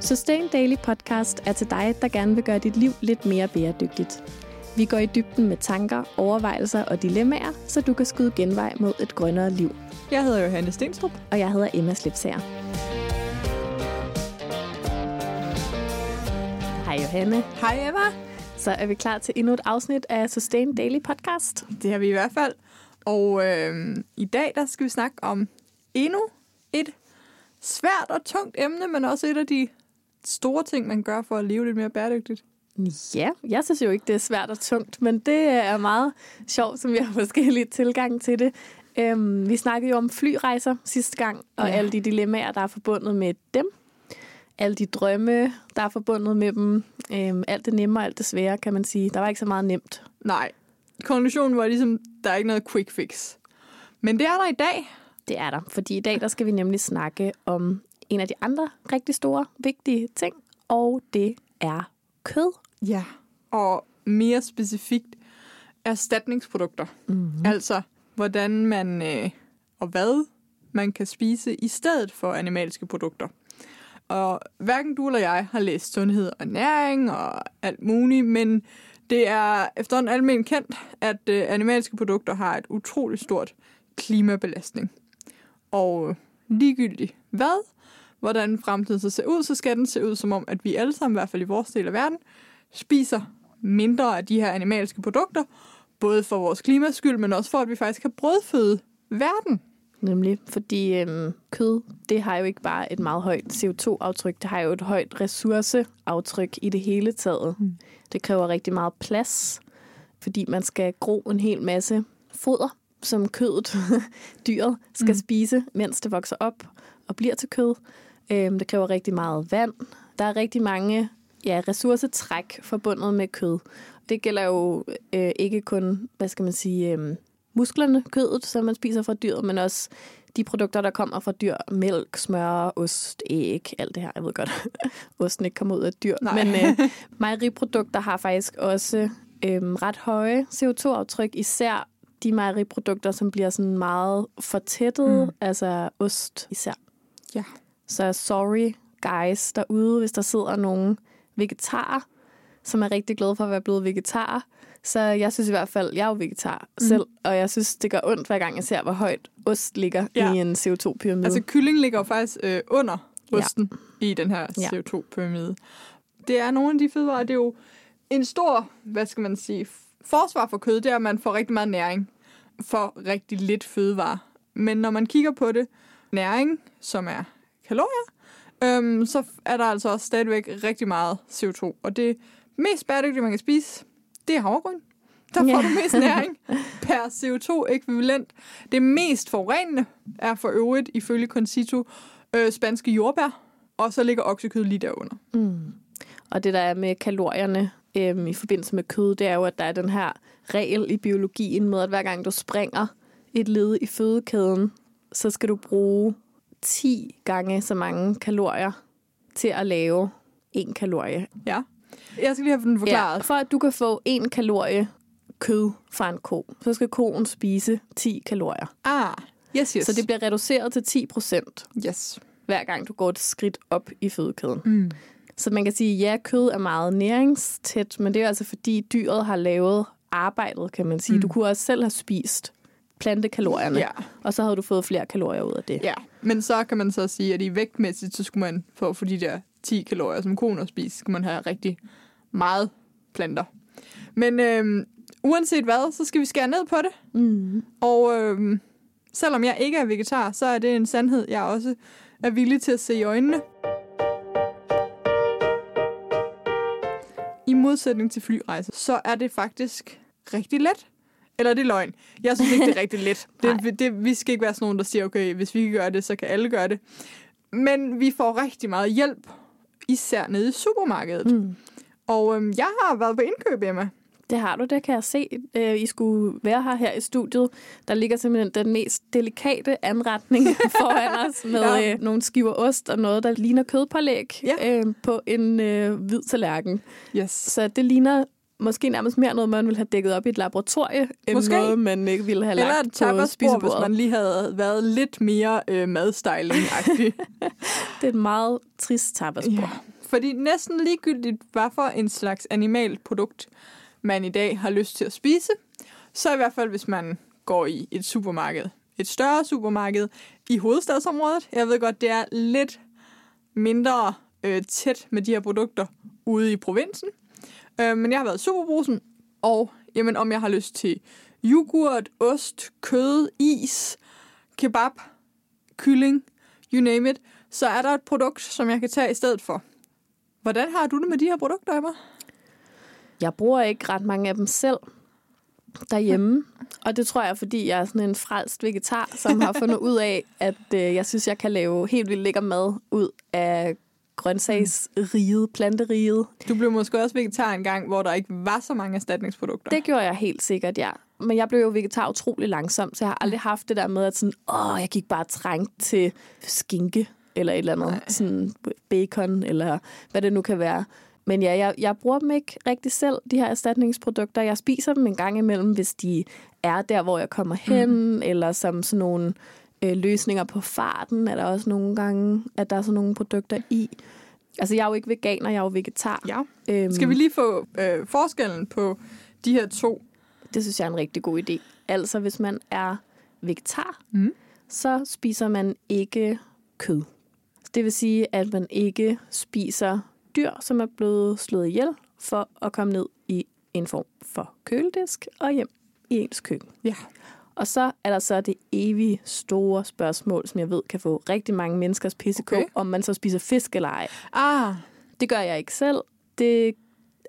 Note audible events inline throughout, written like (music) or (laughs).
Sustain Daily Podcast er til dig, der gerne vil gøre dit liv lidt mere bæredygtigt. Vi går i dybden med tanker, overvejelser og dilemmaer, så du kan skyde genvej mod et grønnere liv. Jeg hedder Johanne Stenstrup. Og jeg hedder Emma Slipsager. Hej Johanne. Hej Emma. Så er vi klar til endnu et afsnit af Sustain Daily Podcast. Det har vi i hvert fald. Og øh, i dag der skal vi snakke om endnu et svært og tungt emne, men også et af de store ting, man gør for at leve lidt mere bæredygtigt. Ja, jeg synes jo ikke, det er svært og tungt, men det er meget sjovt, som vi har forskellige tilgang til det. Øhm, vi snakkede jo om flyrejser sidste gang, og ja. alle de dilemmaer, der er forbundet med dem. Alle de drømme, der er forbundet med dem. Øhm, alt det nemme og alt det svære, kan man sige. Der var ikke så meget nemt. Nej. Konklusionen var ligesom, der er ikke noget quick fix. Men det er der i dag. Det er der, fordi i dag der skal vi nemlig snakke om en af de andre rigtig store, vigtige ting, og det er kød. Ja, og mere specifikt erstatningsprodukter. Mm-hmm. Altså, hvordan man øh, og hvad man kan spise i stedet for animalske produkter. Og hverken du eller jeg har læst sundhed og næring og alt muligt, men det er efterhånden almindeligt kendt, at øh, animalske produkter har et utroligt stort klimabelastning. Og ligegyldigt hvad, hvordan fremtiden så ser ud, så skal den se ud som om, at vi alle sammen, i hvert fald i vores del af verden, spiser mindre af de her animalske produkter, både for vores klimas skyld, men også for, at vi faktisk kan brødføde verden. Nemlig, fordi øhm, kød, det har jo ikke bare et meget højt CO2-aftryk, det har jo et højt ressourceaftryk i det hele taget. Mm. Det kræver rigtig meget plads, fordi man skal gro en hel masse foder, som kødet, (laughs) dyret, skal mm. spise, mens det vokser op og bliver til kød. Øhm, det kræver rigtig meget vand. Der er rigtig mange ja, ressourcetræk forbundet med kød. Det gælder jo øh, ikke kun, hvad skal man sige, øh, musklerne, kødet, som man spiser fra dyr, men også de produkter, der kommer fra dyr. Mælk, smør, ost, æg, alt det her. Jeg ved godt, (laughs) osten ikke kommer ud af dyr. Nej. Men øh, (laughs) mejeriprodukter har faktisk også øh, ret høje CO2-aftryk, især de mejeriprodukter, som bliver sådan meget fortættet, mm. altså ost især. Ja. Så sorry guys derude, hvis der sidder nogen vegetarer, som er rigtig glade for at være blevet vegetar. Så jeg synes i hvert fald, jeg er jo vegetar mm. selv, og jeg synes, det gør ondt hver gang, jeg ser, hvor højt ost ligger ja. i en CO2-pyramide. Altså kylling ligger jo faktisk øh, under osten ja. i den her CO2-pyramide. Det er nogle af de fødevarer, det er jo en stor, hvad skal man sige, forsvar for kød, det er, at man får rigtig meget næring for rigtig lidt fødevare. Men når man kigger på det, næring, som er kalorier, øhm, så er der altså også stadigvæk rigtig meget CO2. Og det mest bæredygtige, man kan spise, det er havregryn. Der får yeah. du mest næring (laughs) per CO2-ekvivalent. Det mest forurenende er for øvrigt, ifølge Concito, øh, spanske jordbær, og så ligger oksekød lige derunder. Mm. Og det der er med kalorierne øhm, i forbindelse med kød, det er jo, at der er den her regel i biologien med, at hver gang du springer et led i fødekæden, så skal du bruge 10 gange så mange kalorier til at lave en kalorie. Ja. Jeg skal lige have den forklaret. Ja, for at du kan få en kalorie kød fra en ko, så skal koen spise 10 kalorier. Ah, yes, yes. Så det bliver reduceret til 10 procent. Yes. Hver gang du går et skridt op i fødekæden. Mm. Så man kan sige, ja, kød er meget næringstæt, men det er altså fordi dyret har lavet arbejdet, kan man sige. Mm. Du kunne også selv have spist plantekalorierne, ja. og så havde du fået flere kalorier ud af det. Ja, men så kan man så sige, at i vægtmæssigt, så skulle man for, for de der 10 kalorier, som koner spiser, skulle man have rigtig meget planter. Men øhm, uanset hvad, så skal vi skære ned på det. Mm. Og øhm, selvom jeg ikke er vegetar, så er det en sandhed, jeg også er villig til at se i øjnene. I modsætning til flyrejser, så er det faktisk rigtig let. Eller er det løgn? Jeg synes ikke, det er (laughs) rigtig let. Det, det, vi skal ikke være sådan nogen, der siger, okay, hvis vi kan gøre det, så kan alle gøre det. Men vi får rigtig meget hjælp, især nede i supermarkedet. Mm. Og øhm, jeg har været på indkøb, Emma. Det har du, det kan jeg se. Øh, I skulle være her her i studiet. Der ligger simpelthen den mest delikate anretning (laughs) foran os med ja. øh, nogle skiver ost og noget, der ligner kødpålæg ja. øh, på en øh, hvid tallerken. Yes. Så det ligner måske nærmest mere noget, man ville have dækket op i et laboratorie, end måske. noget, man ikke ville have Eller lagt på spisebordet. hvis man lige havde været lidt mere øh, madstyling-agtig. (laughs) det er et meget trist tapasbord. Ja. Fordi næsten ligegyldigt, hvad for en slags animalt produkt, man i dag har lyst til at spise, så i hvert fald, hvis man går i et supermarked, et større supermarked i hovedstadsområdet. Jeg ved godt, det er lidt mindre øh, tæt med de her produkter ude i provinsen. Øh, men jeg har været i Superbrusen, og jamen, om jeg har lyst til yoghurt, ost, kød, is, kebab, kylling, you name it, så er der et produkt, som jeg kan tage i stedet for. Hvordan har du det med de her produkter, Emma? Jeg bruger ikke ret mange af dem selv derhjemme. Og det tror jeg, fordi jeg er sådan en frelst vegetar, som har fundet (laughs) ud af, at øh, jeg synes, jeg kan lave helt vildt lækker mad ud af grøntsagsriget, planteriget. Du blev måske også vegetar en gang, hvor der ikke var så mange erstatningsprodukter. Det gjorde jeg helt sikkert, ja. Men jeg blev jo vegetar utrolig langsomt, så jeg har aldrig haft det der med, at sådan, åh, jeg gik bare trængt til skinke eller et eller andet, Nej. sådan bacon eller hvad det nu kan være. Men ja, jeg, jeg bruger dem ikke rigtig selv, de her erstatningsprodukter. Jeg spiser dem en gang imellem, hvis de er der, hvor jeg kommer hen, mm. eller som sådan nogle øh, løsninger på farten, er der også nogle gange, at der er sådan nogle produkter i. Altså, jeg er jo ikke veganer, jeg er jo vegetar. Ja. Øhm, Skal vi lige få øh, forskellen på de her to? Det synes jeg er en rigtig god idé. Altså, hvis man er vegetar, mm. så spiser man ikke kød. Det vil sige, at man ikke spiser dyr, som er blevet slået ihjel for at komme ned i en form for køledisk og hjem i ens køkken. Ja. Og så er der så det evige store spørgsmål, som jeg ved kan få rigtig mange menneskers pissekå, okay. om man så spiser fisk eller ej. Ah. Det gør jeg ikke selv. Det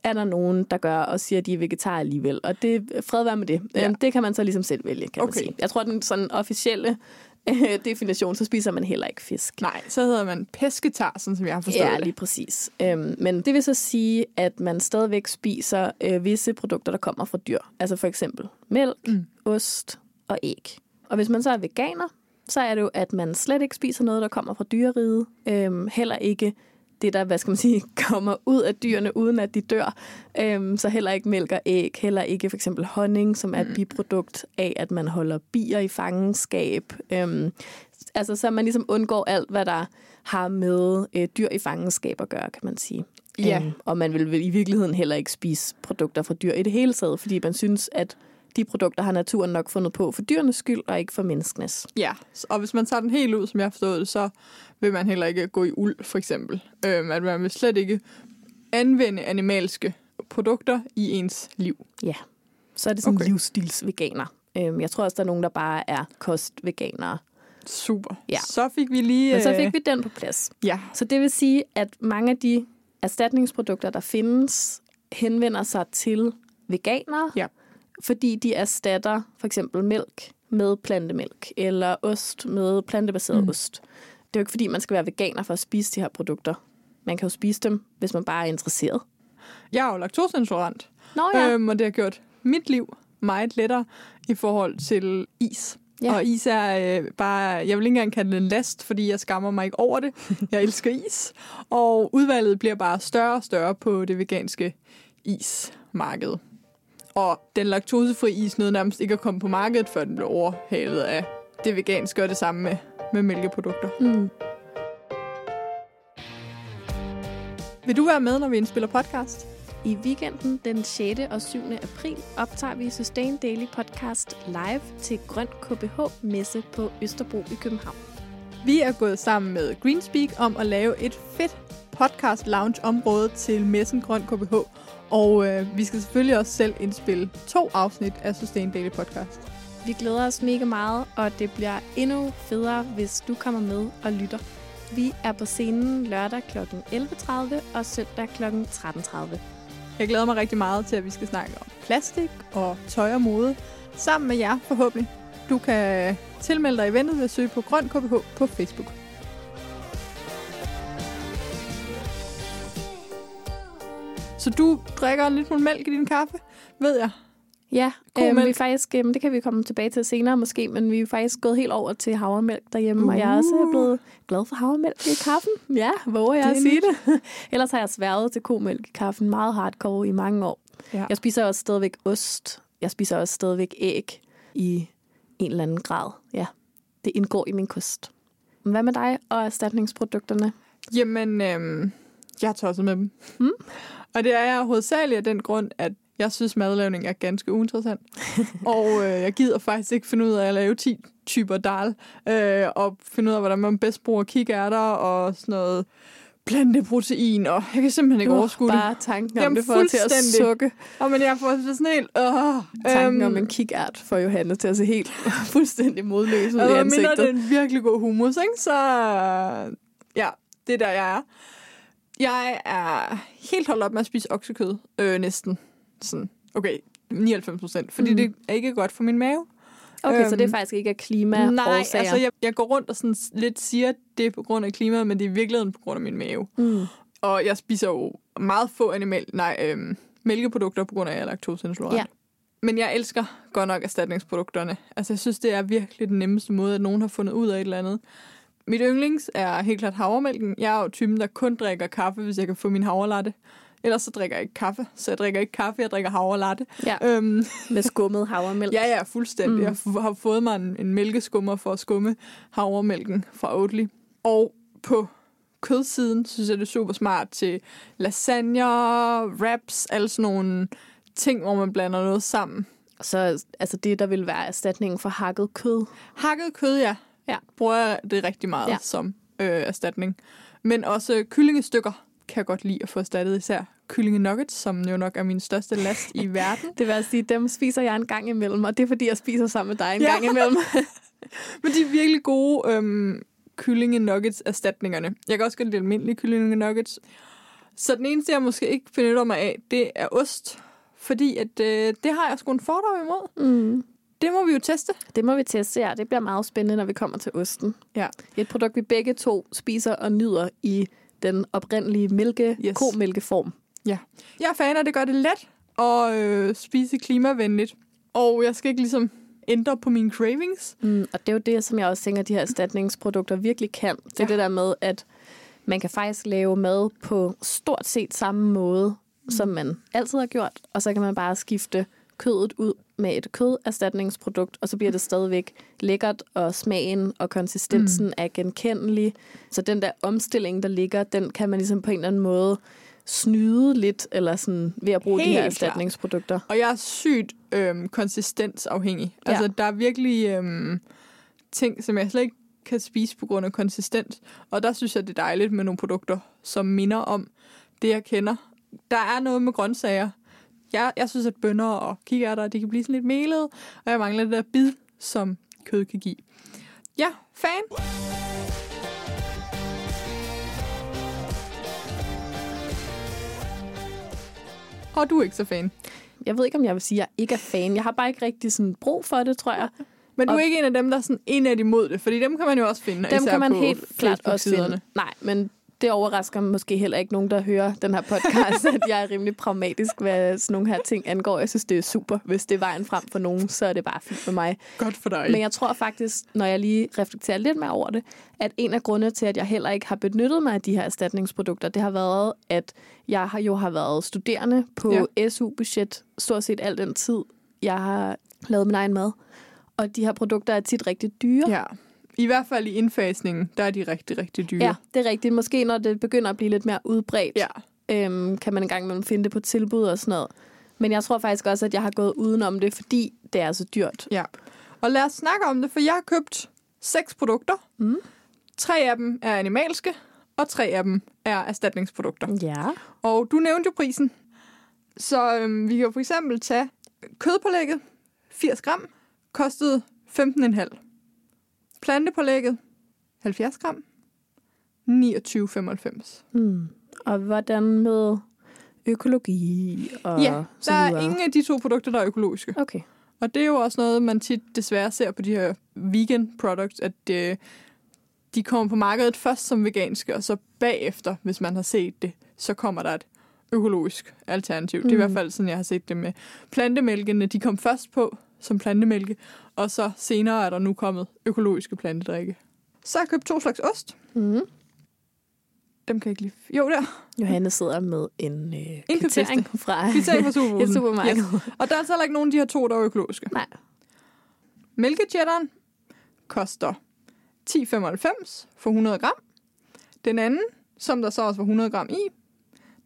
er der nogen, der gør og siger, at de er vegetar alligevel. Og det fred være med det. Ja. Øhm, det kan man så ligesom selv vælge, kan okay. man sige. Jeg tror, den sådan officielle (laughs) definition, så spiser man heller ikke fisk. Nej, så hedder man pesketar, sådan som jeg har forstået ja, det. lige præcis. Øhm, men det vil så sige, at man stadigvæk spiser øh, visse produkter, der kommer fra dyr. Altså for eksempel mælk, mm. ost og æg. Og hvis man så er veganer, så er det jo, at man slet ikke spiser noget, der kommer fra dyreriget. Øhm, heller ikke det, der hvad skal man sige, (laughs) kommer ud af dyrene, uden at de dør. Øhm, så heller ikke mælk og æg, heller ikke for eksempel honning, som er et mm. biprodukt af, at man holder bier i fangenskab. Øhm, altså, så man ligesom undgår alt, hvad der har med øh, dyr i fangenskab at gøre, kan man sige. Ja. Øhm, og man vil, vil i virkeligheden heller ikke spise produkter fra dyr i det hele taget, fordi man synes, at de produkter har naturen nok fundet på for dyrenes skyld, og ikke for menneskenes. Ja, og hvis man tager den helt ud, som jeg har forstået det, så vil man heller ikke gå i uld, for eksempel. Øhm, at man vil slet ikke anvende animalske produkter i ens liv. Ja, så er det sådan okay. livsstilsveganer. Øhm, jeg tror også, der er nogen, der bare er kostveganere. Super. Ja. Så fik vi lige... Men så fik øh, vi den på plads. Ja. Så det vil sige, at mange af de erstatningsprodukter, der findes, henvender sig til veganere, ja fordi de erstatter for eksempel mælk med plantemælk, eller ost med plantebaseret mm. ost. Det er jo ikke, fordi man skal være veganer for at spise de her produkter. Man kan jo spise dem, hvis man bare er interesseret. Jeg er jo laktoseintolerant, Nå, ja. øhm, og det har gjort mit liv meget lettere i forhold til is. Ja. Og is er øh, bare, jeg vil ikke engang kalde det en last, fordi jeg skammer mig ikke over det. Jeg elsker is. Og udvalget bliver bare større og større på det veganske ismarked. Og den laktosefri is nåede nærmest ikke at komme på markedet, før den blev overhalet af det veganske og det samme med, med mælkeprodukter. Mm. Vil du være med, når vi indspiller podcast? I weekenden den 6. og 7. april optager vi Sustain Daily Podcast live til Grøn KBH Messe på Østerbro i København. Vi er gået sammen med Greenspeak om at lave et fedt podcast lounge område til messen Grøn KBH, og øh, vi skal selvfølgelig også selv indspille to afsnit af Sustain Daily Podcast. Vi glæder os mega meget, og det bliver endnu federe, hvis du kommer med og lytter. Vi er på scenen lørdag kl. 11.30 og søndag kl. 13.30. Jeg glæder mig rigtig meget til, at vi skal snakke om plastik og tøj og mode sammen med jer forhåbentlig. Du kan tilmelde dig eventet ved at søge på Grøn KBH på Facebook. Så du drikker en lille smule mælk i din kaffe, ved jeg. Ja, øhm, vi faktisk, øhm, det kan vi komme tilbage til senere måske, men vi er faktisk gået helt over til havremælk derhjemme, uh. og jeg er også uh. blevet glad for havremælk i kaffen. Ja, hvor jeg at sige det. (laughs) Ellers har jeg sværet til komælk i kaffen meget hardcore i mange år. Ja. Jeg spiser også stadigvæk ost. Jeg spiser også stadigvæk æg i en eller anden grad. Ja, det indgår i min kost. Hvad med dig og erstatningsprodukterne? Jamen, øhm, Jeg er tosset med dem. Mm. (laughs) Og det er jeg hovedsageligt af den grund, at jeg synes, madlavning er ganske uinteressant. (laughs) og øh, jeg gider faktisk ikke finde ud af at lave 10 typer dal, øh, og finde ud af, hvordan man bedst bruger kikærter og sådan noget planteprotein, og jeg kan simpelthen ikke Uh, overskue det. Bare tanken om Jamen, det får til at sukke. Og men jeg får sådan helt... Øh, Tanken om en kikært får Johanne til at se helt (laughs) fuldstændig modløs ud i og mindre ansigtet. det er en virkelig god hummus, ikke? så ja, det er der, jeg er. Jeg er helt holdt op med at spise oksekød, øh, næsten. Sådan, okay, 99 procent, fordi Mm. det er ikke godt for min mave. Okay, så det er Øhm, faktisk ikke af klima Nej, årsager. altså jeg, jeg går rundt og sådan lidt siger, at det er på grund af klimaet, men det er i virkeligheden på grund af min mave. mm. Og jeg spiser jo meget få animal, nej, øhm, mælkeprodukter på grund af, at jeg er laktoseintolerant. Ja. Men jeg elsker godt nok erstatningsprodukterne. Altså, jeg synes, det er virkelig den nemmeste måde, at nogen har fundet ud af et eller andet. Mit yndlings er helt klart havremælken. Jeg er jo typen, der kun drikker kaffe, hvis jeg kan få min havrelatte. Ellers så drikker jeg ikke kaffe. Så jeg drikker ikke kaffe, jeg drikker havrelatte. Ja, Øhm, med skummet havremælk. (laughs) ja, ja, fuldstændig. Mm. Jeg har fået mig en, en mælkeskummer for at skumme havremælken fra Oatly. Og på kødsiden synes jeg, det er super smart til lasagne, wraps, alle sådan nogle ting, hvor man blander noget sammen. Så altså det, der vil være erstatningen for hakket kød. Hakket kød, ja. Ja. Bruger jeg det rigtig meget Ja. som øh, erstatning. Men også kyllingestykker kan jeg godt lide at få erstattet, især kyllingenuggets, som jo nok er min største last i (laughs) verden. Det vil sige, dem spiser jeg en gang imellem, og det er fordi, jeg spiser sammen med dig en Ja. gang imellem. (laughs) Men de er virkelig gode øhm, kyllingenuggets erstatningerne. Jeg kan også godt lide almindelige kyllingenuggets. Så den eneste, jeg måske ikke benytter mig af, det er ost. Fordi at, øh, det har jeg sgu en fordom imod. Mm. Det må vi jo teste. Det må vi teste, ja. Det bliver meget spændende, når vi kommer til osten. Ja. Et produkt, vi begge to spiser og nyder i den oprindelige mælke, yes. Komælkeform. Jeg er fan af, det gør det let at øh, spise klimavenligt. Og jeg skal ikke ligesom ændre på mine cravings. Mm, og det er jo det, som jeg også tænker, de her erstatningsprodukter virkelig kan. Det er Ja. det der med, at man kan faktisk lave mad på stort set samme måde, mm. som man altid har gjort, og så kan man bare skifte kødet ud med et køderstatningsprodukt, og så bliver det stadigvæk lækkert, og smagen og konsistensen mm. er genkendelig. Så den der omstilling, der ligger, den kan man ligesom på en eller anden måde snyde lidt, eller sådan ved at bruge de Helt her klart. erstatningsprodukter. Og jeg er sygt øhm, konsistensafhængig. Ja. Altså, der er virkelig øhm, ting, som jeg slet ikke kan spise på grund af konsistens. Og der synes jeg, det er dejligt med nogle produkter, som minder om det, jeg kender. Der er noget med grøntsager. Jeg, jeg synes, at bønner og kikærter, de kan blive sådan lidt melede, og jeg mangler det der bid, som kød kan give. Ja, fan. Og du er ikke så fan. Jeg ved ikke, om jeg vil sige, at jeg ikke er fan. Jeg har bare ikke rigtig sådan brug for det, tror jeg. Men du er ikke en af dem, der er sådan en af imod det, fordi dem kan man jo også finde. Dem kan man på helt klart også finde. Nej, men det overrasker måske heller ikke nogen, der hører den her podcast, (laughs) at jeg er rimelig pragmatisk, hvad sådan nogle her ting angår. Jeg synes, det er super. Hvis det er vejen frem for nogen, så er det bare fint for mig. Godt for dig. Men jeg tror faktisk, når jeg lige reflekterer lidt mere over det, at en af grundene til, at jeg heller ikke har benyttet mig af de her erstatningsprodukter, det har været, at jeg har jo har været studerende på ja. SU-budget stort set al den tid, jeg har lavet min egen mad. Og de her produkter er tit rigtig dyre. Ja. I hvert fald i indfasningen, der er de rigtig, rigtig dyre. Ja, det er rigtigt. Måske når det begynder at blive lidt mere udbredt, ja. øhm, kan man engang imellem finde det på tilbud og sådan noget. Men jeg tror faktisk også, at jeg har gået udenom det, fordi det er så dyrt. ja. Og lad os snakke om det, for jeg har købt seks produkter. Mm. Tre af dem er animalske, og tre af dem er erstatningsprodukter. Ja. Og du nævnte jo prisen. Så øhm, vi kan for eksempel tage kødpålægget, 80 gram, kostede 15,5. Plantepålægget, 70 gram, 29,95. Mm. Og hvordan med økologi og Ja, der er ingen af de to produkter, der er økologiske. Okay. Og det er jo også noget, man tit desværre ser på de her vegan products, at øh, de kommer på markedet først som veganske, og så bagefter, hvis man har set det, så kommer der et økologisk alternativ. Mm. Det er i Mm. hvert fald sådan, jeg har set det med plantemælkene. De kom først på som plantemælke, og så senere er der nu kommet økologiske plantedrikke. Så har jeg købt to slags ost. Mm. Dem kan jeg ikke lige... Jo, der. Johanne sidder med en, øh, En kvittering fra Kvittering fra Superbrugsen. et supermarked. Yes. Og der er altså heller ikke nogen af de her to, der er økologiske. Nej. Mælkecheddaren koster 10,95 for 100 gram. Den anden, som der så også var 100 gram i,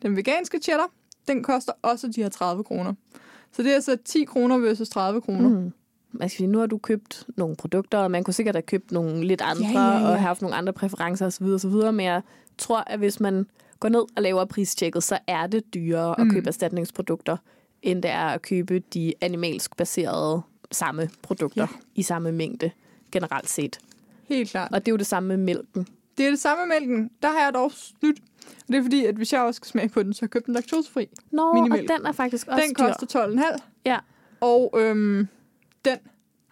Den veganske cheddar, den koster også de her 30 kroner. Så det er altså 10 kroner versus 30 kroner. Mm. Man skal sige, nu har du købt nogle produkter, og man kunne sikkert have købt nogle lidt andre, Ja, ja, ja. og haft nogle andre præferencer osv. osv. Men jeg tror, at hvis man går ned og laver pristjekket, så er det dyrere Mm. at købe erstatningsprodukter, end det er at købe de animalsk baserede samme produkter Ja. i samme mængde generelt set. Helt klart. Og det er jo det samme med mælken. Det er det samme med mælken. Der har jeg dog snydt. Og det er fordi, at hvis jeg også skal smage på den, så har jeg købt den laktosefri. Nå, Minimælk. og den er faktisk også Den koster 12,5. Ja. Og øhm, den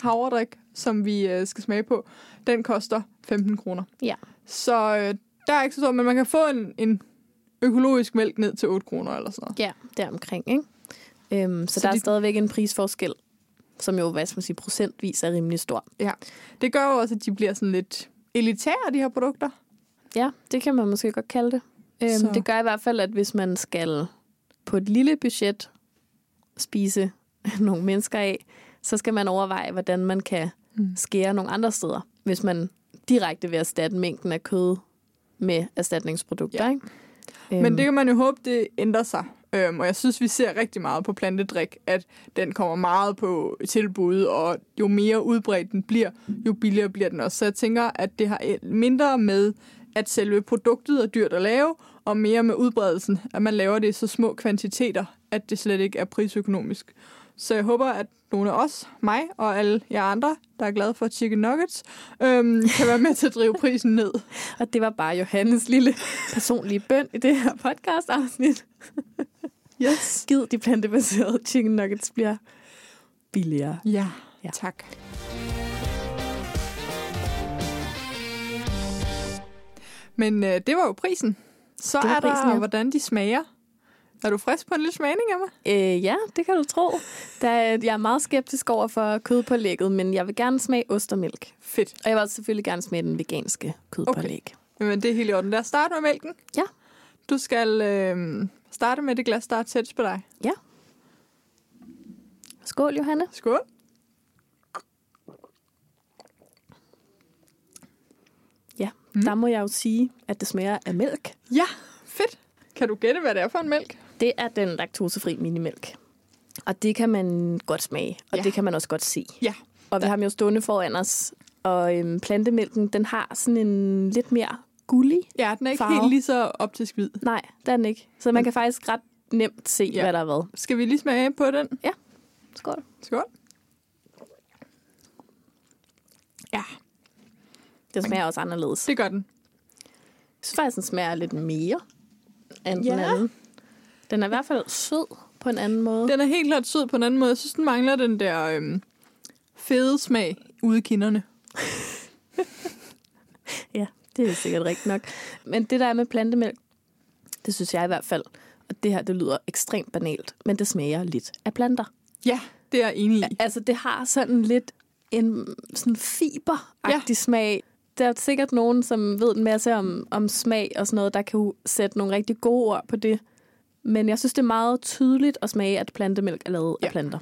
havredrik, som vi øh, skal smage på, den koster 15 kroner. Ja. Så øh, der er ikke så stort, men man kan få en, en økologisk mælk ned til 8 kroner eller sådan noget. Ja, deromkring, ikke? Øhm, så, Så der de- er stadigvæk en prisforskel, som jo, hvad skal man sige, procentvis er rimelig stor. Det gør jo også, at de bliver sådan lidt elitære, de her produkter. Ja, det kan man måske godt kalde det. Øhm, det gør i hvert fald, at hvis man skal på et lille budget spise (laughs) nogle mennesker af, så skal man overveje, hvordan man kan Mm. skære nogle andre steder, hvis man direkte vil erstatte mængden af kød med erstatningsprodukter. Ja. Ikke? Men Øhm, det kan man jo håbe, det ændrer sig. Øhm, og jeg synes, vi ser rigtig meget på plantedrik, at den kommer meget på tilbud, og jo mere udbredt den bliver, jo billigere bliver den også. Så jeg tænker, at det har mindre med, at selve produktet er dyrt at lave, og mere med udbredelsen, at man laver det i så små kvantiteter, at det slet ikke er prisøkonomisk. Så jeg håber, at nogle af os, mig og alle jer andre, der er glade for chicken nuggets, øhm, kan være med til at drive prisen ned. (laughs) Og det var bare Johannes lille personlige bøn i det her podcast-afsnit. (laughs) Yes. (laughs) Gid de plantebaserede chicken nuggets bliver billigere. Ja, Ja. tak. Men øh, det var jo prisen. Så Det er der, prisen, ja. hvordan de smager. Er du frisk på en lille smagning af mig? Øh, ja, det kan du tro. Der, er- jeg er meget skeptisk over for kødpålægget, men jeg vil gerne smage ost og mælk. Fedt. Og jeg vil også selvfølgelig gerne smage den veganske kødpålæg. Men det er helt i orden. Lad os starte med mælken. Ja. Du skal øh, starte med det glas, der er tættest på dig. Skål, Johanne. Skål. Ja, Mm. der må jeg jo sige, at det smager af mælk. Ja, fedt. Kan du gætte, hvad det er for en mælk? Det er den laktosefri minimælk. Og det kan man godt smage, og Ja. ja. det kan man også godt se. Ja. Og vi har dem jo stående foran os. Og øhm, plantemælken, den har sådan en lidt mere gullig. Ja, den er ikke Farve. helt lige så optisk hvid. Nej, det er den ikke. Så man kan faktisk ret nemt se, Ja. ja. hvad der er hvad. Skal vi lige smage på den? Skål. Skål. Ja, Det smager også anderledes. det gør den. Jeg synes faktisk, den smager lidt mere end den Ja. anden. Den er i hvert fald sød på en anden måde. Den er helt klart sød på en anden måde. Jeg synes, den mangler den der øhm, fede smag ude i kinderne. (laughs) Det er sikkert rigtigt nok. Men det der er med plantemælk, det synes jeg i hvert fald, og det her, det lyder ekstremt banalt, men det smager lidt af planter. Ja, det er jeg enig i. Altså, det har sådan lidt en sådan fiberagtig ja. smag. Der er sikkert nogen, som ved en masse om, om smag og sådan noget, der kan sætte nogle rigtig gode ord på det. Men jeg synes, det er meget tydeligt at smage, at plantemælk er lavet Ja. af planter.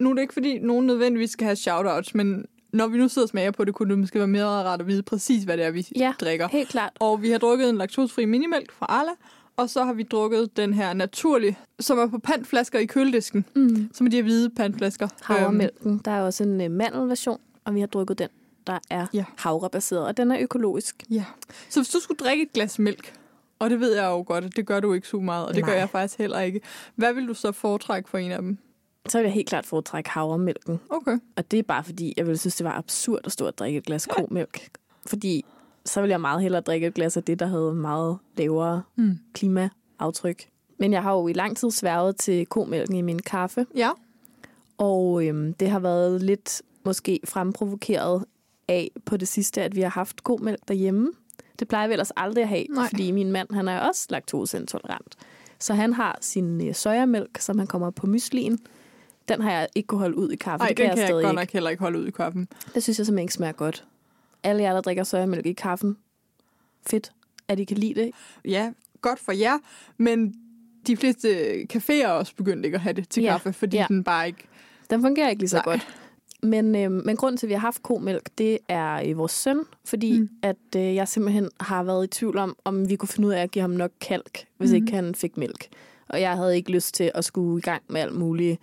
Nu er det ikke, fordi nogen nødvendigvis skal have shoutouts, men når vi nu sidder og smager på det, kunne det måske være mere rart at vide præcis, hvad det er, vi Ja. drikker. Helt klart. Og vi har drukket en laktosefri minimælk fra Arla, og så har vi drukket den her naturlige, som er på pantflasker i køledisken, Mm. som er de her hvide pantflasker. Øhm, Havremælken. Der er også en øh, mandelversion, og vi har drukket den, der er Ja. havrebaseret, og den er økologisk. Ja. Så hvis du skulle drikke et glas mælk, og det ved jeg jo godt, at det gør du ikke så meget, og det Nej. gør jeg faktisk heller ikke. Hvad vil du så foretrække for en af dem? Så vil jeg helt klart foretrække havremælken. Okay. Og det er bare fordi, jeg ville synes, det var absurd at stå og drikke et glas komælk. Fordi så ville jeg meget hellere drikke et glas af det, der havde meget lavere Mm. klimaaftryk. Men jeg har jo i lang tid sværget til komælken i min kaffe, Ja. og øhm, det har været lidt måske fremprovokeret af på det sidste, at vi har haft komælk derhjemme. Det plejer vi ellers aldrig at have, Nej. fordi min mand han er også laktoseintolerant. Så han har sin øh, sojamælk, som han kommer på myslien. Den har jeg ikke kunne holde ud i kaffe. Nej, det den kan kan jeg, stadig godt ikke. nok heller ikke holde ud i kaffen. Det synes jeg simpelthen ikke smager godt. Alle jer, der drikker sojamælk i kaffen, fedt, at I kan lide det. Ja, godt for jer, men de fleste caféer er også begyndt ikke at have det til Ja, kaffe, fordi ja. den bare ikke... Den fungerer ikke lige så Nej. godt. Men, øh, men grunden til, at vi har haft komælk, det er øh, vores søn, fordi mm. at øh, jeg simpelthen har været i tvivl om, om vi kunne finde ud af at give ham nok kalk, hvis mm. ikke han fik mælk. Og jeg havde ikke lyst til at skulle i gang med alt muligt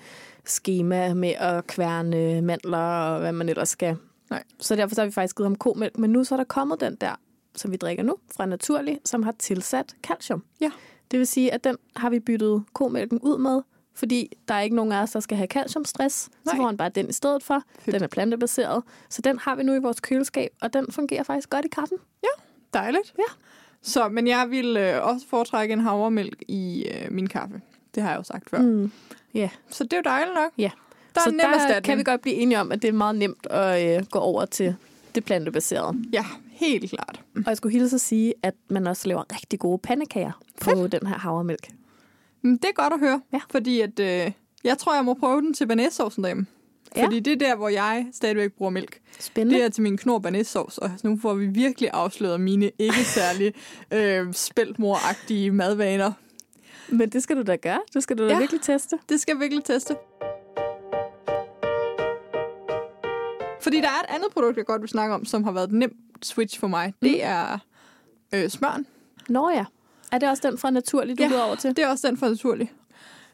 schema med at kværne mandler og hvad man ellers skal. Nej. Så derfor så har vi faktisk givet ham komælk. Men nu så er der kommet den der, som vi drikker nu, fra Naturlig, som har tilsat calcium. Ja. Det vil sige, at den har vi byttet komælken ud med, fordi der er ikke nogen af os, der skal have calciumstress. Nej. Så får han bare den i stedet for. Fedt. Den er plantebaseret. Så den har vi nu i vores køleskab, og den fungerer faktisk godt i kaffen. Dejligt. Ja. Så, men jeg vil øh, også foretrække en havremælk i øh, min kaffe. Det har jeg jo sagt før. Mm. Ja. Så det er jo dejligt nok. Ja. Der er så en nem der erstatning. kan vi godt blive enige om, at det er meget nemt at øh, gå over til det plantebaserede. Ja, helt klart. Og jeg skulle hilse at sige, at man også laver rigtig gode pandekager på den her havremælk. Men det er godt at høre, Ja. fordi at, øh, jeg tror, jeg må prøve den til banæssaucen derhjemme. Ja. Fordi det er der, hvor jeg stadigvæk bruger mælk. Spændende. Det er til min knor banæssauce, og nu får vi virkelig afsløret mine ikke særlig (laughs) øh, spæltmoragtige madvaner. Men det skal du da gøre. Det skal du da Ja. virkelig teste. Det skal jeg virkelig teste. Fordi der er et andet produkt, jeg godt vil snakke om, som har været et nemt switch for mig. Det Mm. er øh, smøren. Nå ja. Er det også den fra Naturlig, du Ja. går over til? Det er også den fra Naturlig.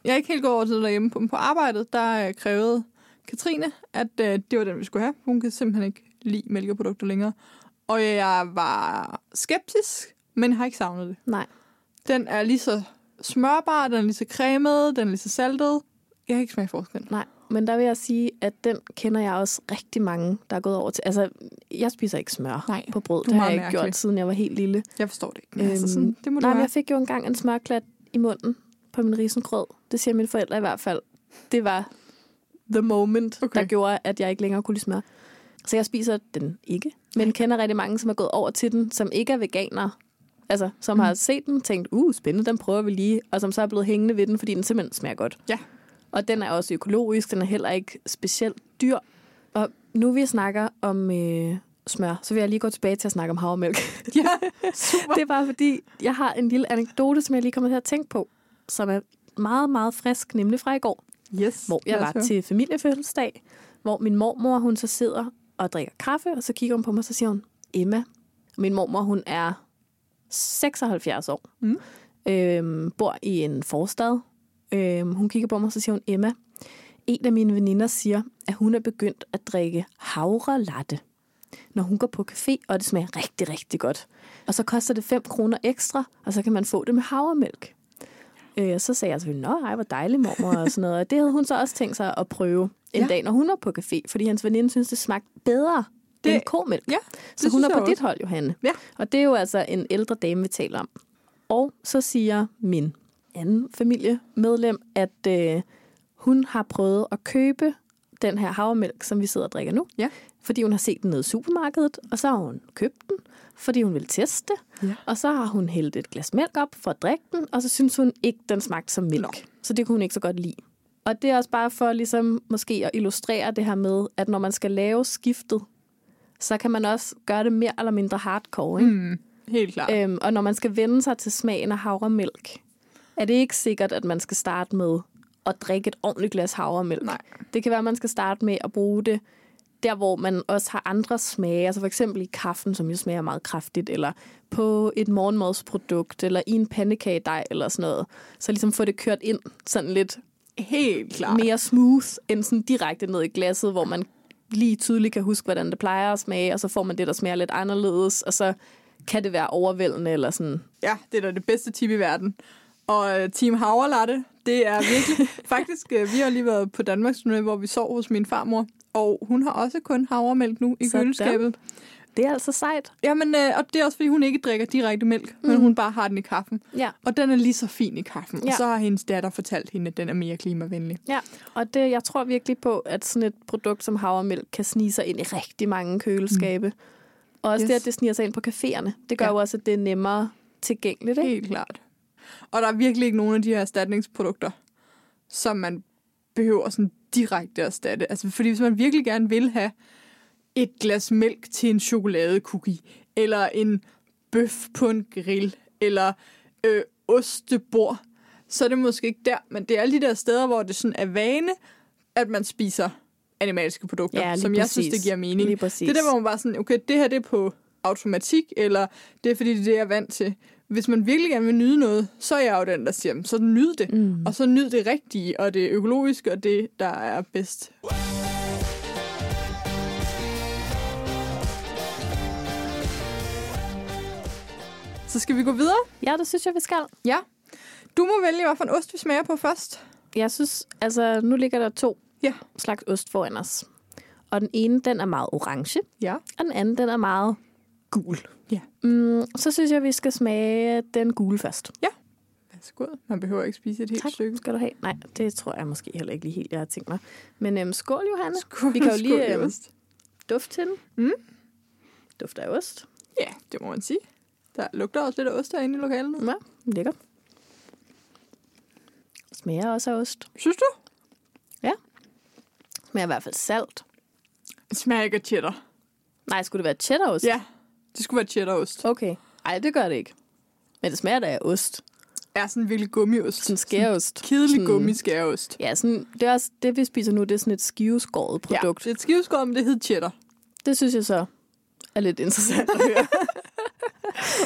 Jeg er ikke helt gået over til det derhjemme. På, på arbejdet, der øh, krævede Katrine, at øh, det var den, vi skulle have. Hun kan simpelthen ikke lide mælkeprodukter længere. Og jeg var skeptisk, men har ikke savnet det. Nej. Den er lige så smørbar, den er lige så cremet, den er lige så saltet. Jeg har ikke smagt forskel. Nej, men der vil jeg sige, at den kender jeg også rigtig mange, der er gået over til. Altså, jeg spiser ikke smør Nej, på brød. Det har jeg ikke mærkelig. gjort, siden jeg var helt lille. Jeg forstår det ikke. Men altså, Øhm, sådan, det må Nej, men jeg fik jo engang en smørklat i munden på min risengrød. Det siger mine forældre i hvert fald. Det var the moment, Okay. okay. der gjorde, at jeg ikke længere kunne lide smør. Så jeg spiser den ikke. Men kender rigtig mange, som er gået over til den, som ikke er veganere. Altså, som Mm. har set den tænkt, uh, spændende, den prøver vi lige. Og som så er blevet hængende ved den, fordi den simpelthen smager godt. Ja. Og den er også økologisk, den er heller ikke specielt dyr. Og nu vi snakker om øh, smør, så vil jeg lige gå tilbage til at snakke om havremælk. Ja, (laughs) super. Det er bare fordi, jeg har en lille anekdote, som jeg lige kommer til at tænke på, som er meget, meget frisk, nemlig fra i går, Yes. hvor jeg var høre. til familiefødselsdag, hvor min mormor, hun så sidder og drikker kaffe, og så kigger hun på mig, og så siger hun, Emma. Og min mormor, hun er 76 år, Mm. øhm, bor i en forstad. Øhm, hun kigger på mig, og så siger hun, Emma, en af mine veninder siger, at hun er begyndt at drikke havre latte, når hun går på café, og det smager rigtig, rigtig godt. Og så koster det 5 kroner ekstra, og så kan man få det med havremælk. Øh, så sagde jeg selvfølgelig, nå, ej, hvor dejlig mormor og sådan noget. Og det havde hun så også tænkt sig at prøve en ja. dag, når hun var på café, fordi hans veninde synes, det smagte bedre Det- end komælk. Ja, Så hun er på dit hold, Johanne. Ja. Og det er jo altså en ældre dame, vi taler om. Og så siger min anden familiemedlem, at øh, hun har prøvet at købe den her havremælk, som vi sidder og drikker nu. Ja. Fordi hun har set den nede i supermarkedet, og så har hun købt den, fordi hun vil teste. Ja. Og så har hun hældt et glas mælk op for at drikke den, og så synes hun ikke, den smagte som mælk. Nå. Så det kunne hun ikke så godt lide. Og det er også bare for ligesom måske at illustrere det her med, at når man skal lave skiftet, så kan man også gøre det mere eller mindre hardcore. Ikke? Mm, helt klart. Øhm, og når man skal vende sig til smagen af havremælk, er det ikke sikkert, at man skal starte med at drikke et ordentligt glas havremælk. Nej. Det kan være, at man skal starte med at bruge det der, hvor man også har andre smage. Altså for eksempel i kaffen, som jo smager meget kraftigt, eller på et morgenmadsprodukt, eller i en pandekagedej, eller sådan noget. Så ligesom få det kørt ind sådan lidt Helt klart. mere smooth, end sådan direkte ned i glasset, hvor man lige tydeligt kan huske, hvordan det plejer at smage, og så får man det, der smager lidt anderledes, og så kan det være overvældende, eller sådan. Ja, det er da det bedste tip i verden. Og øh, Team Havrelatte, det er virkelig... (laughs) faktisk, øh, vi har lige været på Danmarks turné, hvor vi sov hos min farmor. Og hun har også kun havremælk nu i Sådan. køleskabet. Det er altså sejt. Jamen, øh, og det er også, fordi hun ikke drikker direkte mælk, mm. men hun bare har den i kaffen. Ja. Og den er lige så fin i kaffen. Ja. Og så har hendes datter fortalt hende, at den er mere klimavenlig. Ja, og det, jeg tror virkelig på, at sådan et produkt som havremælk kan snige sig ind i rigtig mange køleskabe. Mm. Og også Yes. det, at det sniger sig ind på caféerne. Det gør Ja. jo også, at det er nemmere tilgængeligt. Ikke? Helt klart. Og der er virkelig ikke nogen af de her erstatningsprodukter, som man behøver sådan direkte at erstatte. Altså, fordi hvis man virkelig gerne vil have et glas mælk til en chokoladecookie, eller en bøf på en grill, eller øh, ostebord, så er det måske ikke der. Men det er alle de der steder, hvor det sådan er vane, at man spiser animalske produkter, Ja, som jeg synes, præcis. det giver mening. Lige præcis. Det er der, hvor man bare sådan, okay, det her det er på automatik, eller det er fordi, det er det, jeg er vant til. Hvis man virkelig gerne vil nyde noget, så er jeg jo den, der siger, så nyd det. Mm. Og så nyd det rigtige, og det økologiske, og det, der er bedst. Så skal vi gå videre? Ja, det synes jeg, vi skal. Ja. Du må vælge, hvad for en ost vi smager på først. Jeg synes, altså nu ligger der to Ja. slags ost foran os. Og den ene, den er meget orange, Ja. og den anden, den er meget gul. Ja. Mm, så synes jeg, vi skal smage den gule først. Værsgo. Man behøver ikke spise et helt Tak. stykke. Skal du have? Nej, det tror jeg måske heller ikke lige helt, jeg har tænkt mig. Men øhm, skål, Johanne. Skål, Vi kan jo skål, lige, øhm, ost. Duft til den. Mm. Duft af ost. Ja, det må man sige. Der lugter også lidt af ost herinde i lokalet. Ja, lækker. Smager også af ost. Synes du? Smager i hvert fald salt. Det smager ikke af cheddar. Nej, skulle det være cheddarost? Ja, det skulle være cheddarost. Okay. Ej, det gør det ikke. Men det smager da af ost. Er sådan en virkelig gummiost. Sådan skæreost. Kedelig Sådan- gummiskæreost. Ja, sådan, det er også det, vi spiser nu. Det er sådan et skiveskåret produkt. Ja, det er et skiveskål, men det hedder cheddar. Det synes jeg så er lidt interessant at høre. (laughs)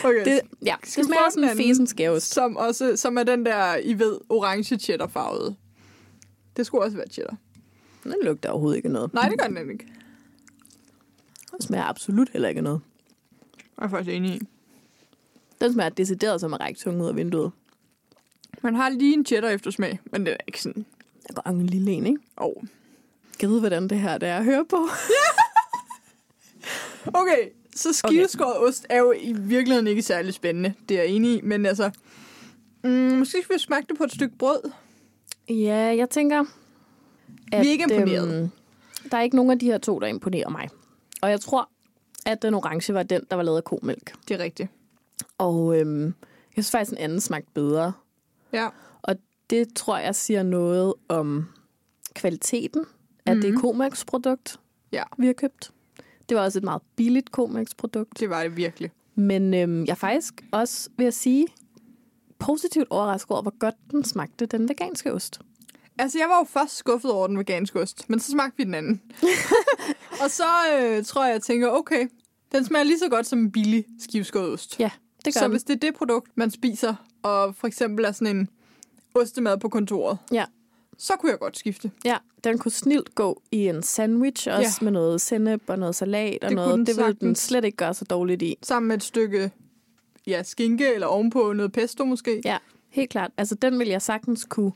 Okay, det, ja, det Skal smager sådan en anden? fesen skæreost. som, også, som er den der, I ved, orange cheddar farvede. Det skulle også være cheddar. Den lugter overhovedet ikke noget. Nej, det gør den nemlig ikke. Den smager absolut heller ikke noget. Jeg er faktisk enig i. Den smager decideret som at række tungen ud af vinduet. Man har lige en cheddar eftersmag, men det er ikke sådan... Der går en lille en, ikke? Oh. Jeg ved, hvordan det her det er at høre på. (laughs) Okay, så skiveskåret okay. ost er jo i virkeligheden ikke særlig spændende. Det er jeg enig i, men altså... Mm, måske skal vi smage det på et stykke brød. Ja, jeg tænker... At, Vi er ikke imponeret. Øhm, der er ikke nogen af de her to, der imponerer mig. Og jeg tror, at den orange var den, der var lavet af komælk. Det er rigtigt. Og øhm, jeg synes faktisk, en anden smagte bedre. Ja. Og det tror jeg siger noget om kvaliteten af mm-hmm. det Mhm. komælksprodukt, Ja. vi har købt. Det var også et meget billigt komælksprodukt. Det var det virkelig. Men øhm, jeg er faktisk også, vil jeg sige, positivt overrasket over, hvor godt den smagte, den veganske ost. Altså, jeg var jo først skuffet over den veganske ost, men så smagte vi den anden. (laughs) og så øh, tror jeg, jeg tænker, okay, den smager lige så godt som en billig skivskåret ost. Ja, det gør så den. hvis det er det produkt, man spiser, og for eksempel er sådan en ostemad på kontoret, Ja. Så kunne jeg godt skifte. Ja, den kunne snilt gå i en sandwich, også Ja. med noget sennep og noget salat og Det noget. Det ville den slet ikke gøre så dårligt i. Sammen med et stykke ja, skinke, eller ovenpå noget pesto måske. Ja, helt klart. Altså, den vil jeg sagtens kunne...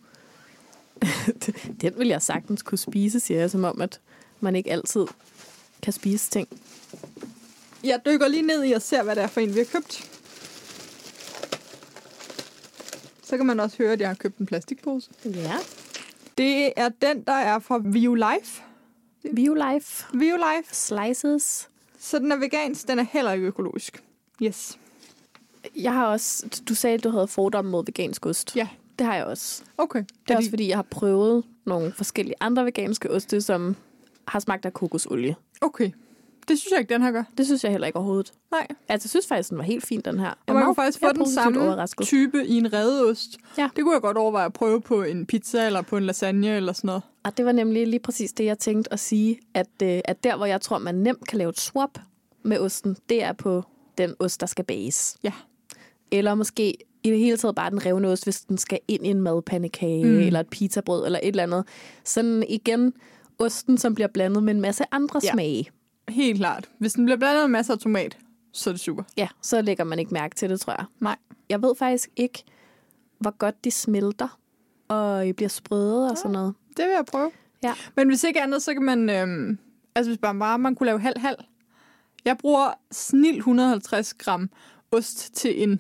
(laughs) den vil jeg sagtens kunne spise, siger jeg, som om, at man ikke altid kan spise ting. Jeg dykker lige ned i og ser, hvad det er for en, vi har købt. Så kan man også høre, at jeg har købt en plastikpose. Ja. Det er den, der er fra View Life. Violife View Life. slices. Så den er vegansk, den er heller ikke økologisk. Yes. Jeg har også... Du sagde, at du havde fordomme mod vegansk ost. Ja. Det har jeg også. Okay. Det er også, fordi jeg har prøvet nogle forskellige andre veganske oste, som har smagt af kokosolie. Okay. Det synes jeg ikke, den her gør. Det synes jeg heller ikke overhovedet. Nej. Altså, jeg synes faktisk, den var helt fin, den her. Jeg Og man kan faktisk få den samme overrasket. type i en redeost. Ja. Det kunne jeg godt overveje at prøve på en pizza eller på en lasagne eller sådan noget. Og det var nemlig lige præcis det, jeg tænkte at sige, at, øh, at der, hvor jeg tror, man nemt kan lave et swap med osten, det er på den ost, der skal bages. Ja. Eller måske i det hele taget bare den revne ost, hvis den skal ind i en madpandekage, Mm. eller et pizzabrød, eller et eller andet. Sådan igen, osten, som bliver blandet med en masse andre ja. smage. Helt klart. Hvis den bliver blandet med masser af tomat, så er det super. Ja, så lægger man ikke mærke til det, tror jeg. Nej. Jeg ved faktisk ikke, hvor godt de smelter, og bliver sprøde og sådan noget. Det vil jeg prøve. Ja. Men hvis ikke andet, så kan man... Øhm, altså hvis bare, bare man kunne lave halv-halv. Jeg bruger snil 150 gram ost til en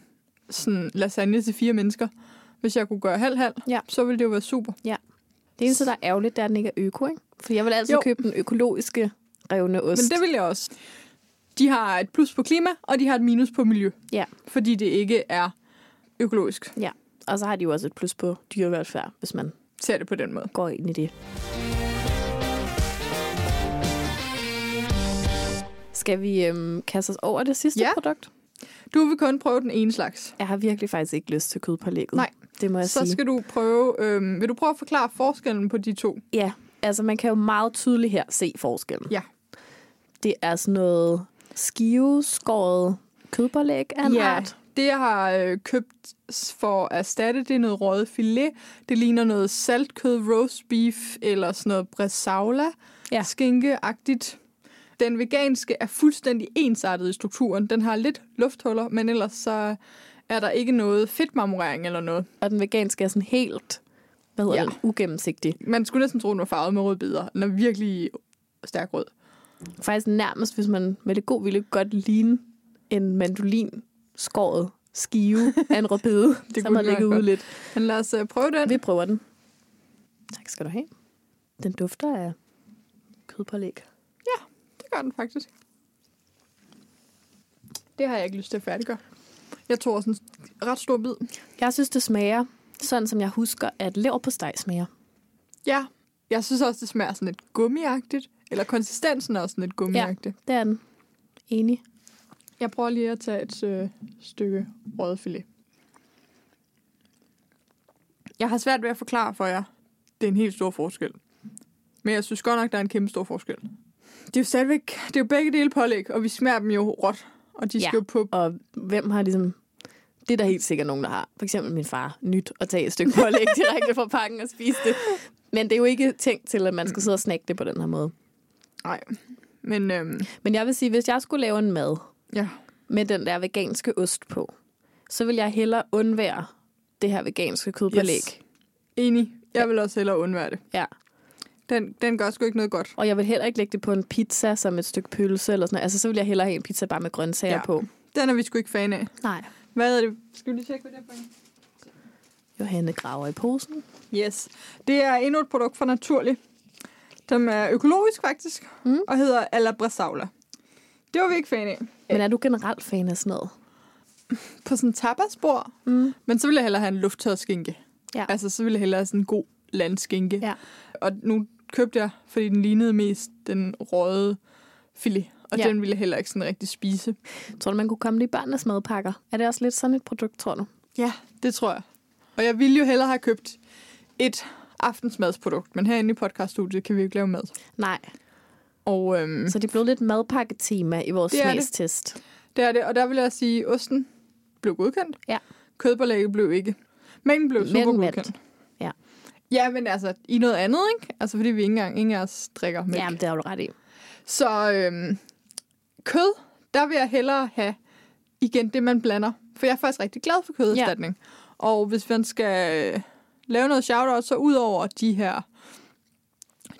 sådan lasagne til fire mennesker. Hvis jeg kunne gøre halv-halv, Ja. så ville det jo være super. Det eneste, der er ærgerligt, det er, at den ikke er øko, ikke? For jeg vil altid jo. købe den økologiske revne ost. Men det vil jeg også. De har et plus på klima, og de har et minus på miljø. Ja. Fordi det ikke er økologisk. Ja, og så har de jo også et plus på dyrevelfærd, hvis man Ser det på den måde. går ind i det. Skal vi øhm, kaste os over det sidste Ja. produkt? Du vil kun prøve den ene slags. Jeg har virkelig faktisk ikke lyst til kødpålægget. Nej. Det må jeg Så sige. skal du prøve... Øhm, vil du prøve at forklare forskellen på de to? Ja, altså man kan jo meget tydeligt her se forskellen. Ja. Det er sådan noget skiveskåret kødpålæg af en Ja, art. det jeg har øh, købt for at erstatte, det er noget røget filet. Det ligner noget saltkød, roast beef eller sådan noget bresaula, Ja. skinkeagtigt. Den veganske er fuldstændig ensartet i strukturen. Den har lidt lufthuller, men ellers så er der ikke noget fedtmarmorering eller noget. Og den veganske er sådan helt, hvad hedder Ja. den, ugennemsigtig. Man skulle næsten tro, den var farvet med rødbeder. Den er virkelig stærk rød. Faktisk nærmest, hvis man med det gode ville godt ligne en mandolin skåret skive af en rødbede, (laughs) Det som har ligget ude lidt. Men lad os uh, prøve den. Vi prøver den. Tak skal du have. Den dufter af kødpålæg. Det gør den faktisk. Det har jeg ikke lyst til at færdiggøre. Jeg tog også en ret stor bid. Jeg synes, det smager sådan, som jeg husker, at lever på steg smager. Ja, jeg synes også, det smager sådan lidt gummiagtigt. Eller konsistensen er også sådan lidt gummiagtig. Det er den. Enig. Jeg prøver lige at tage et øh, stykke røget filet. Jeg har svært ved at forklare for jer. Det er en helt stor forskel. Men jeg synes godt nok, der er en kæmpe stor forskel. Det er jo stadigvæk, det er jo begge dele pålæg, og vi smager dem jo råt. Og de Ja. skal jo på Og hvem har ligesom... Det er der helt sikkert nogen, der har. For eksempel min far. Nyt at tage et stykke pålæg (laughs) direkte fra pakken og spise det. Men det er jo ikke tænkt til, at man skal sidde og snakke det på den her måde. Nej. Men øhm, Men jeg vil sige, hvis jeg skulle lave en mad ja, med den der veganske ost på, så vil jeg hellere undvære det her veganske kødpålæg. Yes. enig. Jeg vil også hellere undvære det. Ja. Den, den gør sgu ikke noget godt. Og jeg vil heller ikke lægge det på en pizza som et stykke pølse eller sådan noget. Altså, så vil jeg hellere have en pizza bare med grøntsager Ja. ja. på. Den er vi sgu ikke fan af. Nej. Hvad er det? Skal vi lige tjekke, hvad det er for en? Johanne graver i posen. Yes. Det er endnu et produkt fra Naturlig, som er økologisk faktisk, Mm. og hedder Alla Brasaula. Det var vi ikke fan af. Men er du generelt fan af sådan noget? På sådan en tapasbord, Mm. men så ville jeg hellere have en lufttørret skinke. Ja. Altså, så ville jeg hellere have sådan en god landskinke. Ja. Og nu købte jeg, fordi den lignede mest den røde filet, og Ja. den ville jeg heller ikke sådan rigtig spise. Tror du, man kunne komme det i børnenes madpakker? Er det også lidt sådan et produkt, tror du? Ja, det tror jeg. Og jeg ville jo hellere have købt et aftensmadsprodukt, men herinde i podcaststudiet kan vi jo ikke lave mad. Nej. Og øhm, Så det blevet lidt madpakketema i vores Det er det. smagstest. det er det, og der vil jeg sige, at osten blev godkendt. Ja. Kødpålægget blev ikke. Mængden blev super vandt. godkendt. Ja. Ja, men altså, i noget andet, ikke? Altså, fordi vi ikke engang, ingen af os drikker mælk. Jamen, det har du ret i. Så øhm, kød, der vil jeg hellere have igen det, man blander. For jeg er faktisk rigtig glad for køderstatning. Ja. Og hvis man skal lave noget shout-out, så ud over de her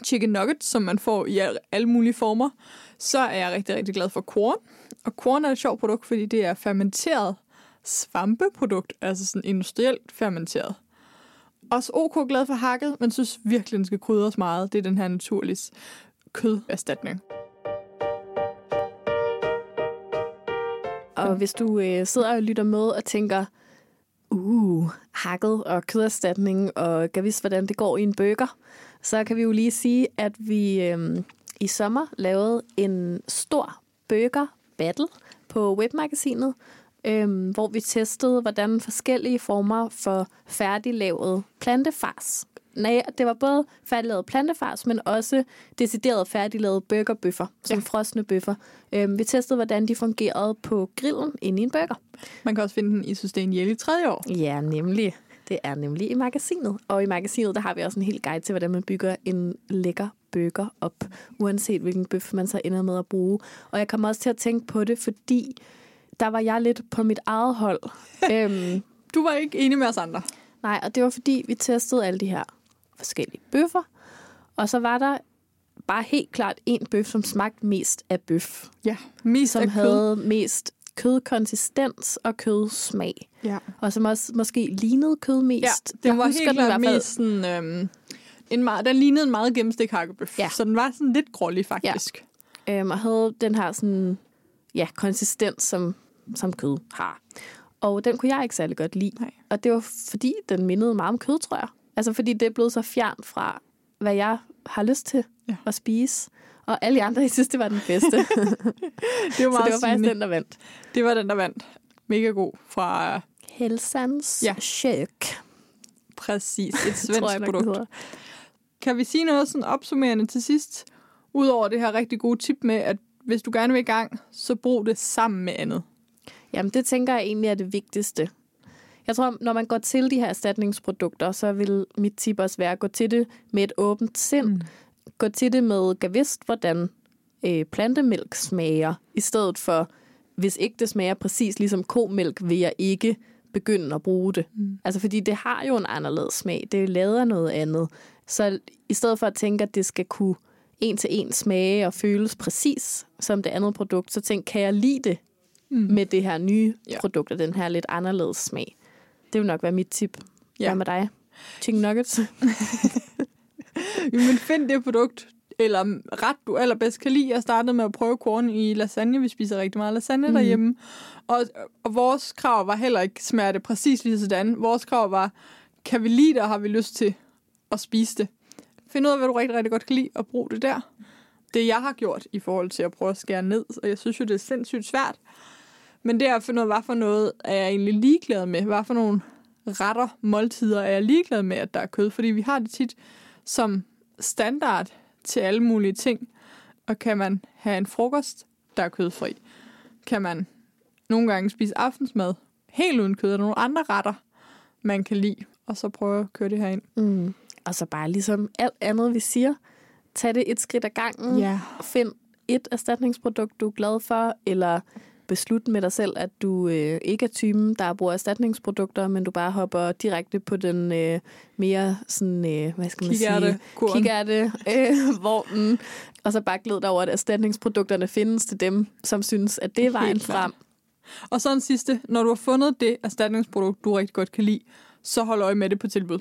chicken nuggets, som man får i alle mulige former, så er jeg rigtig, rigtig glad for korn. Og korn er et sjovt produkt, fordi det er fermenteret svampeprodukt, altså sådan industrielt fermenteret. Også OK glad for hakket, men synes virkelig, den skal krydres meget. Det er den her naturlige køderstatning. Og hvis du øh, sidder og lytter med og tænker, uh, hakket og køderstatning, og kan vise, hvordan det går i en burger, så kan vi jo lige sige, at vi øhm, i sommer lavede en stor burger battle på webmagasinet, øhm, hvor vi testede, hvordan forskellige former for færdiglavet plantefars. Nej, det var både færdiglavet plantefars, men også decideret færdiglavet burgerbøffer, som Ja. frosne bøffer. Øhm, vi testede, hvordan de fungerede på grillen inde i en burger. Man kan også finde den i Sustain Jelly tredje år. Ja, nemlig. Det er nemlig i magasinet. Og i magasinet, der har vi også en hel guide til, hvordan man bygger en lækker burger op, uanset hvilken bøf man så ender med at bruge. Og jeg kommer også til at tænke på det, fordi der var jeg lidt på mit eget hold. (laughs) øhm, Du var ikke enig med os andre. nej, og det var fordi, vi testede alle de her forskellige bøffer. Og så var der bare helt klart en bøf, som smagte mest af bøf. Ja, mest Som af kød. havde mest kødkonsistens og kødsmag. Ja, Og som også måske lignede kød mest. ja den Jeg var helt klart mest sådan... Øhm, en meget, den lignede en meget gennemstik hakkebøf. Ja. Så den var sådan lidt grålig, faktisk. Øhm, og havde den her sådan, ja, konsistens, som, som kød har. Og den kunne jeg ikke særlig godt lide. Nej. Og det var fordi, den mindede meget om kød, tror jeg. Altså fordi det er blevet så fjernt fra, hvad jeg har lyst til Ja. at spise. Og alle de andre, jeg synes, det var den bedste. Det (laughs) var (laughs) så meget det var faktisk den, der vandt. Det var den, der vandt. Mega god fra øh, Helsans Ja. Kök, præcis et (laughs) svensk jeg, produkt. kan vi sige noget sådan opsummerende til sidst? Udover det her rigtig gode tip med, at hvis du gerne vil i gang, så brug det sammen med andet. Jamen, det tænker jeg egentlig er det vigtigste. Jeg tror, når man går til de her erstatningsprodukter, så vil mit tip også være at gå til det med et åbent sind. Mm. Gå til det med gavist, hvordan øh, plantemælk smager, i stedet for, hvis ikke det smager præcis ligesom komælk, vil jeg ikke begynde at bruge det. Mm. Altså, fordi det har jo en anderledes smag. Det lader noget andet. Så i stedet for at tænke, at det skal kunne en til en smage og føles præcis som det andet produkt, så tænk, kan jeg lide det mm. med det her nye ja. produkt og den her lidt anderledes smag? Det vil nok være mit tip. Ja. Hvad med dig? Chicken nuggets? (laughs) Men find det produkt, eller ret du allerbedst kan lide. Jeg startede med at prøve korn i lasagne. Vi spiser rigtig meget lasagne mm. derhjemme. Og, og vores krav var heller ikke smerte præcis lige sådan. Vores krav var, kan vi lide det, og har vi lyst til at spise det? Find ud af, hvad du rigtig, rigtig godt kan lide, og brug det der. Det jeg har gjort i forhold til at prøve at skære ned, og jeg synes jo, det er sindssygt svært. Men det er at finde ud af, hvad for noget er jeg egentlig ligeglad med. Hvad for nogle retter, måltider er jeg ligeglad med, at der er kød. Fordi vi har det tit som standard til alle mulige ting. Og kan man have en frokost, der er kødfri? Kan man nogle gange spise aftensmad helt uden kød? Er der nogle andre retter, man kan lide? Og så prøve at køre det her ind. Mm. Og så bare ligesom alt andet, vi siger, tag det et skridt ad gangen. Ja. Find et erstatningsprodukt, du er glad for, eller beslut med dig selv, at du øh, ikke er typen, der bruger erstatningsprodukter, men du bare hopper direkte på den øh, mere sådan, øh, hvad skal man Kigærte, sige? Kigærte øh, vognen. Og så bare glæd dig over, at erstatningsprodukterne findes til dem, som synes, at det er vejen frem. Og så en sidste. Når du har fundet det erstatningsprodukt, du rigtig godt kan lide, så hold øje med det på tilbud.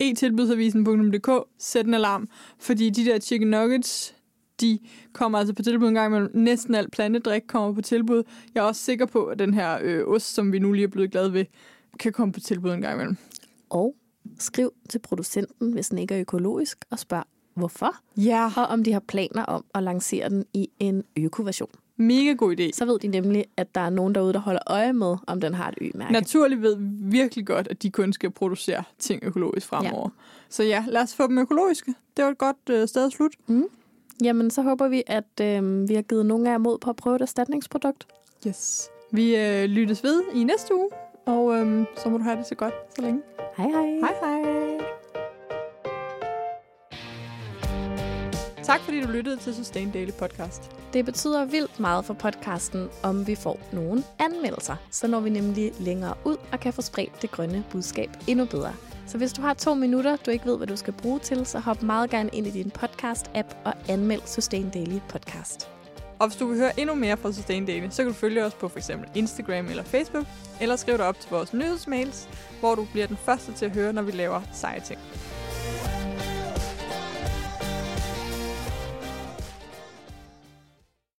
e-tilbudsavisen.dk, sæt en alarm, fordi de der chicken nuggets, de kommer altså på tilbud en gang imellem. Næsten alt plantedrik kommer på tilbud. Jeg er også sikker på, at den her øh, ost, som vi nu lige er blevet glade ved, kan komme på tilbud en gang imellem. Og skriv til producenten, hvis den ikke er økologisk, og spørg, hvorfor. Ja. Og om de har planer om at lancere den i en økoversion. Mega god idé. Så ved de nemlig, at der er nogen derude, der holder øje med, om den har et ø-mærke. Naturligt ved virkelig godt, at de kun skal producere ting økologisk fremover. Ja. Så ja, lad os få dem økologiske. Det var et godt øh, sted at slutte. Mm. Jamen, så håber vi, at øh, vi har givet nogle af jer mod på at prøve et erstatningsprodukt. Yes. Vi øh, lyttes ved i næste uge, og øh, så må du have det så godt så længe. Hej hej. Hej hej. Tak fordi du lyttede til Sustain Daily Podcast. Det betyder vildt meget for podcasten, om vi får nogle anmeldelser. Så når vi nemlig længere ud og kan få spredt det grønne budskab endnu bedre. Så hvis du har to minutter, du ikke ved, hvad du skal bruge til, så hop meget gerne ind i din podcast-app og anmeld Sustain Daily Podcast. Og hvis du vil høre endnu mere fra Sustain Daily, så kan du følge os på f.eks. Instagram eller Facebook, eller skriv dig op til vores nyhedsmails, hvor du bliver den første til at høre, når vi laver seje ting.